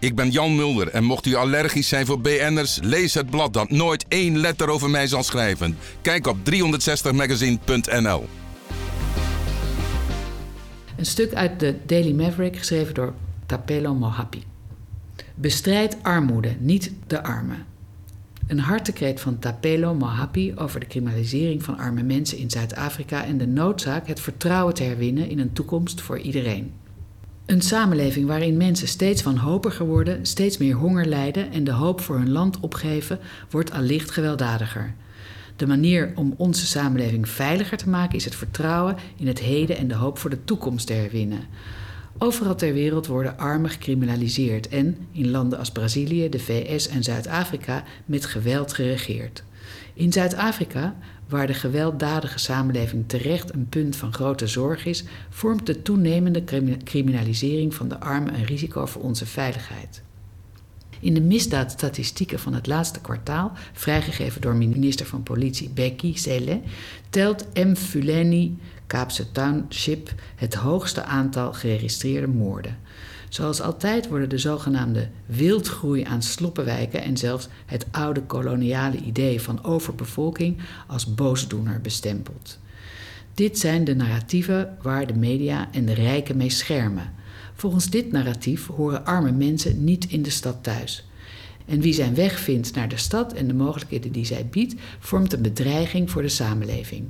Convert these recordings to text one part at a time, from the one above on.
Ik ben Jan Mulder en mocht u allergisch zijn voor BN'ers, lees het blad dat nooit één letter over mij zal schrijven. Kijk op 360magazine.nl. Een stuk uit de Daily Maverick geschreven door Tapelo Mohapi. Bestrijd armoede, niet de armen. Een hartekreet van Tapelo Mohapi over de criminalisering van arme mensen in Zuid-Afrika en de noodzaak het vertrouwen te herwinnen in een toekomst voor iedereen. Een samenleving waarin mensen steeds wanhopiger worden, steeds meer honger lijden en de hoop voor hun land opgeven, wordt allicht gewelddadiger. De manier om onze samenleving veiliger te maken is het vertrouwen in het heden en de hoop voor de toekomst te herwinnen. Overal ter wereld worden armen gecriminaliseerd en, in landen als Brazilië, de VS en Zuid-Afrika, met geweld geregeerd. In Zuid-Afrika, waar de gewelddadige samenleving terecht een punt van grote zorg is, vormt de toenemende criminalisering van de armen een risico voor onze veiligheid. In de misdaadstatistieken van het laatste kwartaal, vrijgegeven door minister van Politie Becky Cele, telt M. Kaapse Township het hoogste aantal geregistreerde moorden. Zoals altijd worden de zogenaamde wildgroei aan sloppenwijken en zelfs het oude koloniale idee van overbevolking als boosdoener bestempeld. Dit zijn de narratieven waar de media en de rijken mee schermen. Volgens dit narratief horen arme mensen niet in de stad thuis. En wie zijn weg vindt naar de stad en de mogelijkheden die zij biedt, vormt een bedreiging voor de samenleving.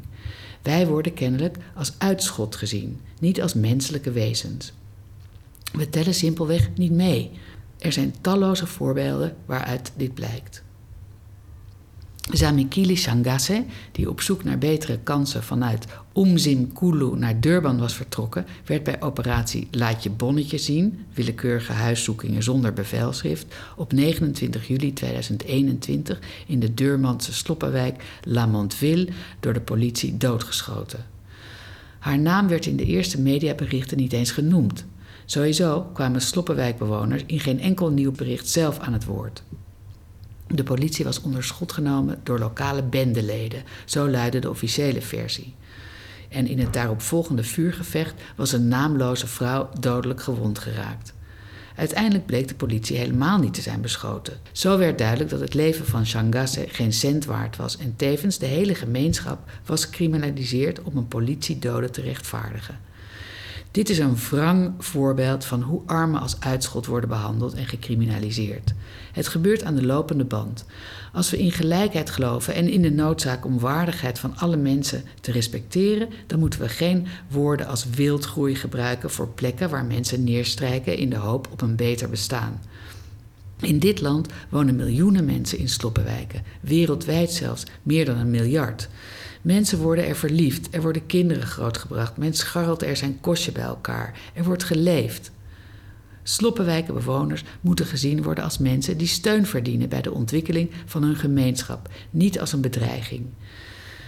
Wij worden kennelijk als uitschot gezien, niet als menselijke wezens. We tellen simpelweg niet mee. Er zijn talloze voorbeelden waaruit dit blijkt. Zamikili Shangase, die op zoek naar betere kansen vanuit Umzimkulu naar Durban was vertrokken, werd bij operatie Laat je bonnetje zien, willekeurige huiszoekingen zonder bevelschrift, op 29 juli 2021 in de Durbanse sloppenwijk Lamontville door de politie doodgeschoten. Haar naam werd in de eerste mediaberichten niet eens genoemd. Sowieso kwamen sloppenwijkbewoners in geen enkel nieuw bericht zelf aan het woord. De politie was onder schot genomen door lokale bendeleden, zo luidde de officiële versie. En in het daaropvolgende vuurgevecht was een naamloze vrouw dodelijk gewond geraakt. Uiteindelijk bleek de politie helemaal niet te zijn beschoten. Zo werd duidelijk dat het leven van Shangasse geen cent waard was en tevens de hele gemeenschap was gecriminaliseerd om een politiedode te rechtvaardigen. Dit is een wrang voorbeeld van hoe armen als uitschot worden behandeld en gecriminaliseerd. Het gebeurt aan de lopende band. Als we in gelijkheid geloven en in de noodzaak om waardigheid van alle mensen te respecteren, dan moeten we geen woorden als wildgroei gebruiken voor plekken waar mensen neerstrijken in de hoop op een beter bestaan. In dit land wonen miljoenen mensen in sloppenwijken, wereldwijd zelfs meer dan een miljard. Mensen worden er verliefd, er worden kinderen grootgebracht, men scharrelt er zijn kostje bij elkaar, er wordt geleefd. Sloppenwijkenbewoners moeten gezien worden als mensen die steun verdienen bij de ontwikkeling van hun gemeenschap, niet als een bedreiging.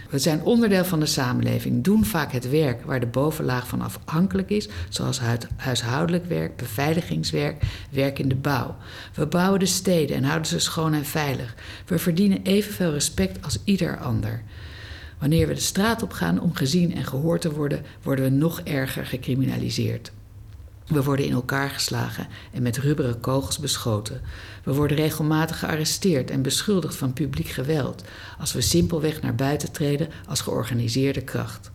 We zijn onderdeel van de samenleving, doen vaak het werk waar de bovenlaag van afhankelijk is, zoals huishoudelijk werk, beveiligingswerk, werk in de bouw. We bouwen de steden en houden ze schoon en veilig. We verdienen evenveel respect als ieder ander. Wanneer we de straat op gaan om gezien en gehoord te worden, worden we nog erger gecriminaliseerd. We worden in elkaar geslagen en met rubberen kogels beschoten. We worden regelmatig gearresteerd en beschuldigd van publiek geweld, als we simpelweg naar buiten treden als georganiseerde kracht.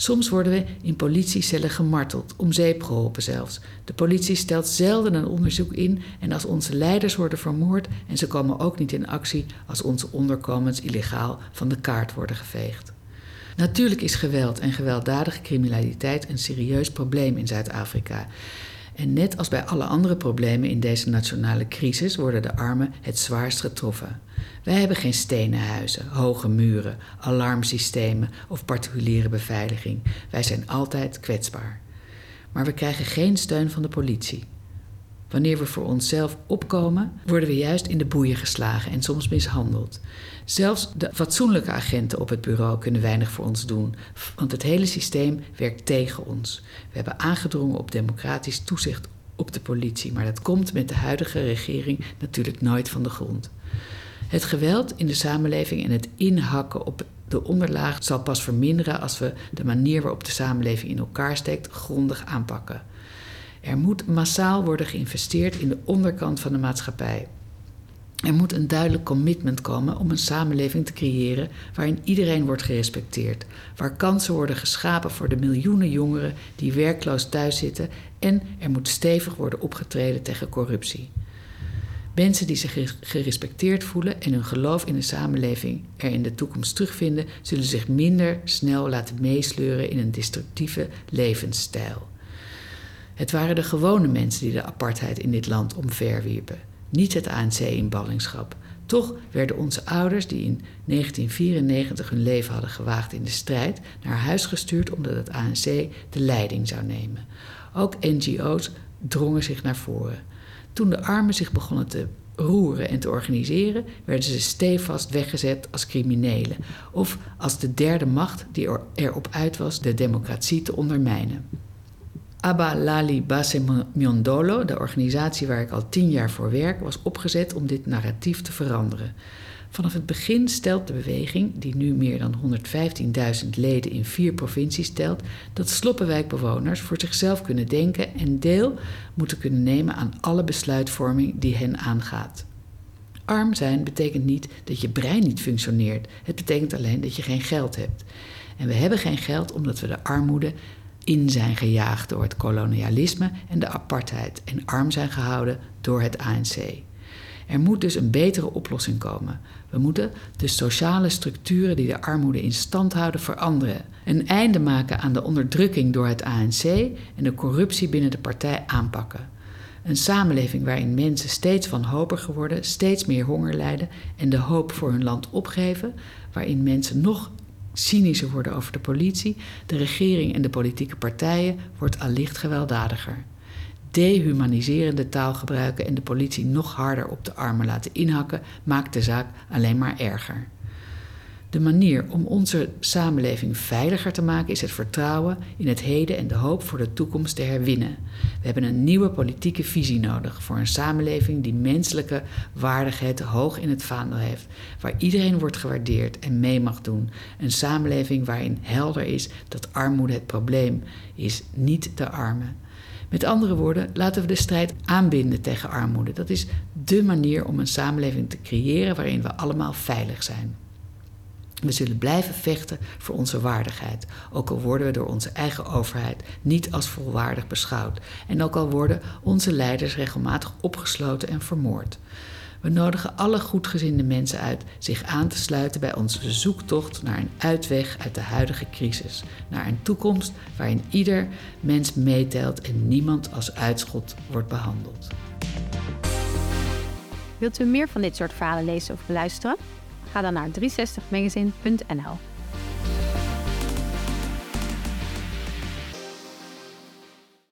Soms worden we in politiecellen gemarteld, om zeep geholpen zelfs. De politie stelt zelden een onderzoek in en als onze leiders worden vermoord en ze komen ook niet in actie als onze onderkomens illegaal van de kaart worden geveegd. Natuurlijk is geweld en gewelddadige criminaliteit een serieus probleem in Zuid-Afrika. En net als bij alle andere problemen in deze nationale crisis worden de armen het zwaarst getroffen. Wij hebben geen stenen huizen, hoge muren, alarmsystemen of particuliere beveiliging. Wij zijn altijd kwetsbaar. Maar we krijgen geen steun van de politie. Wanneer we voor onszelf opkomen, worden we juist in de boeien geslagen en soms mishandeld. Zelfs de fatsoenlijke agenten op het bureau kunnen weinig voor ons doen, want het hele systeem werkt tegen ons. We hebben aangedrongen op democratisch toezicht op de politie, maar dat komt met de huidige regering natuurlijk nooit van de grond. Het geweld in de samenleving en het inhakken op de onderlaag zal pas verminderen als we de manier waarop de samenleving in elkaar steekt grondig aanpakken. Er moet massaal worden geïnvesteerd in de onderkant van de maatschappij. Er moet een duidelijk commitment komen om een samenleving te creëren waarin iedereen wordt gerespecteerd, waar kansen worden geschapen voor de miljoenen jongeren die werkloos thuis zitten en er moet stevig worden opgetreden tegen corruptie. Mensen die zich gerespecteerd voelen en hun geloof in de samenleving er in de toekomst terugvinden, zullen zich minder snel laten meesleuren in een destructieve levensstijl. Het waren de gewone mensen die de apartheid in dit land omverwierpen, niet het ANC in ballingschap. Toch werden onze ouders, die in 1994 hun leven hadden gewaagd in de strijd, naar huis gestuurd omdat het ANC de leiding zou nemen. Ook NGO's drongen zich naar voren. Toen de armen zich begonnen te roeren en te organiseren, werden ze stevast weggezet als criminelen of als de derde macht die erop uit was de democratie te ondermijnen. Abba Lali Base Miondolo, de organisatie waar ik al tien jaar voor werk, was opgezet om dit narratief te veranderen. Vanaf het begin stelt de beweging, die nu meer dan 115.000 leden in vier provincies telt, dat Sloppenwijkbewoners voor zichzelf kunnen denken en deel moeten kunnen nemen aan alle besluitvorming die hen aangaat. Arm zijn betekent niet dat je brein niet functioneert. Het betekent alleen dat je geen geld hebt. En we hebben geen geld omdat we de armoede in zijn gejaagd door het kolonialisme en de apartheid en arm zijn gehouden door het ANC. Er moet dus een betere oplossing komen. We moeten de sociale structuren die de armoede in stand houden veranderen. Een einde maken aan de onderdrukking door het ANC en de corruptie binnen de partij aanpakken. Een samenleving waarin mensen steeds wanhopiger worden, steeds meer honger lijden en de hoop voor hun land opgeven, waarin mensen nog cynischer worden over de politie, de regering en de politieke partijen, wordt allicht gewelddadiger dehumaniserende taal gebruiken en de politie nog harder op de armen laten inhakken, maakt de zaak alleen maar erger. De manier om onze samenleving veiliger te maken is het vertrouwen in het heden en de hoop voor de toekomst te herwinnen. We hebben een nieuwe politieke visie nodig voor een samenleving die menselijke waardigheid hoog in het vaandel heeft, waar iedereen wordt gewaardeerd en mee mag doen. Een samenleving waarin helder is dat armoede het probleem is, niet de armen. Met andere woorden, laten we de strijd aanbinden tegen armoede. Dat is dé manier om een samenleving te creëren waarin we allemaal veilig zijn. We zullen blijven vechten voor onze waardigheid, ook al worden we door onze eigen overheid niet als volwaardig beschouwd en ook al worden onze leiders regelmatig opgesloten en vermoord. We nodigen alle goedgezinde mensen uit zich aan te sluiten bij onze zoektocht naar een uitweg uit de huidige crisis. Naar een toekomst waarin ieder mens meetelt en niemand als uitschot wordt behandeld. Wilt u meer van dit soort verhalen lezen of beluisteren? Ga dan naar 360magazine.nl.